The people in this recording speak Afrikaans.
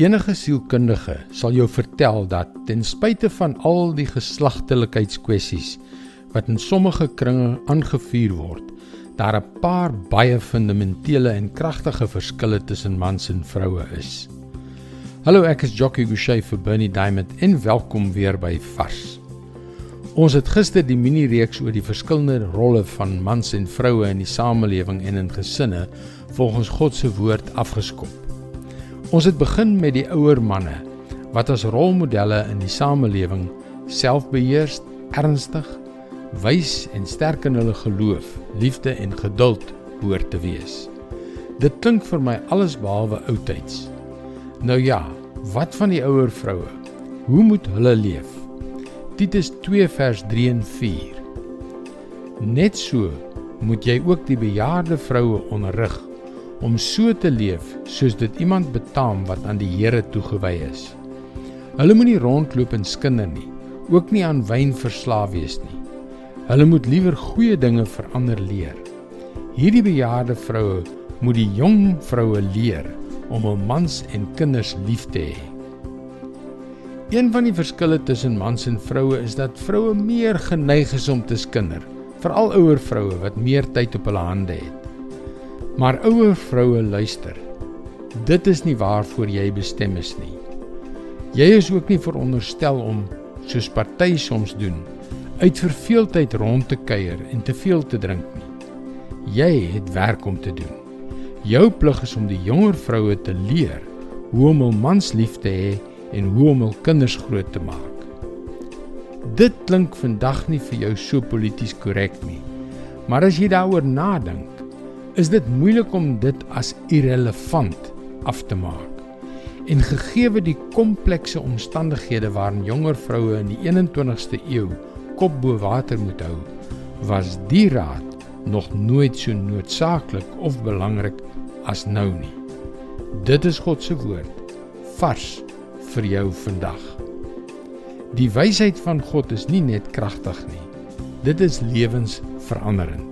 Enige sielkundige sal jou vertel dat ten spyte van al die geslagtelikheidskwessies wat in sommige kringe aangevuur word, daar 'n paar baie fundamentele en kragtige verskille tussen mans en vroue is. Hallo, ek is Jockey Gouchee vir Bernie Diamond en welkom weer by Vars. Ons het gister die mini-reeks oor die verskillende rolle van mans en vroue in die samelewing en in gesinne volgens God se woord afgeskop. Ons het begin met die ouer manne wat as rolmodelle in die samelewing selfbeheers, ernstig, wys en sterk in hulle geloof, liefde en geduld behoort te wees. Dit klink vir my alles behalwe oudtyds. Nou ja, wat van die ouer vroue? Hoe moet hulle leef? Titus 2 vers 3 en 4. Net so moet jy ook die bejaarde vroue onderrig om so te leef soos dit iemand betaam wat aan die Here toegewy is. Hulle moenie rondloop en skinder nie, ook nie aan wyn verslaaf wees nie. Hulle moet liewer goeie dinge vir ander leer. Hierdie bejaarde vroue moet die jong vroue leer om hul mans en kinders lief te hê. Een van die verskille tussen mans en vroue is dat vroue meer geneig is om te skinder, veral ouer vroue wat meer tyd op hulle hande het. Maar ouer vroue luister. Dit is nie waarvoor jy bestem is nie. Jy is ook nie veronderstel om soos party soms doen, uit verveeldheid rond te kuier en te veel te drink nie. Jy het werk om te doen. Jou plig is om die jonger vroue te leer hoe om hul mans lief te hê en hoe om hul kinders groot te maak. Dit klink vandag nie vir jou so polities korrek nie. Maar as jy daaroor nadink, is dit moeilik om dit as irrelevant af te maak. En gegeewe die komplekse omstandighede waarin jonger vroue in die 21ste eeu kop bo water moet hou, was die raad nog nooit so noodsaaklik of belangrik as nou nie. Dit is God se woord vars vir jou vandag. Die wysheid van God is nie net kragtig nie. Dit is lewensveranderend.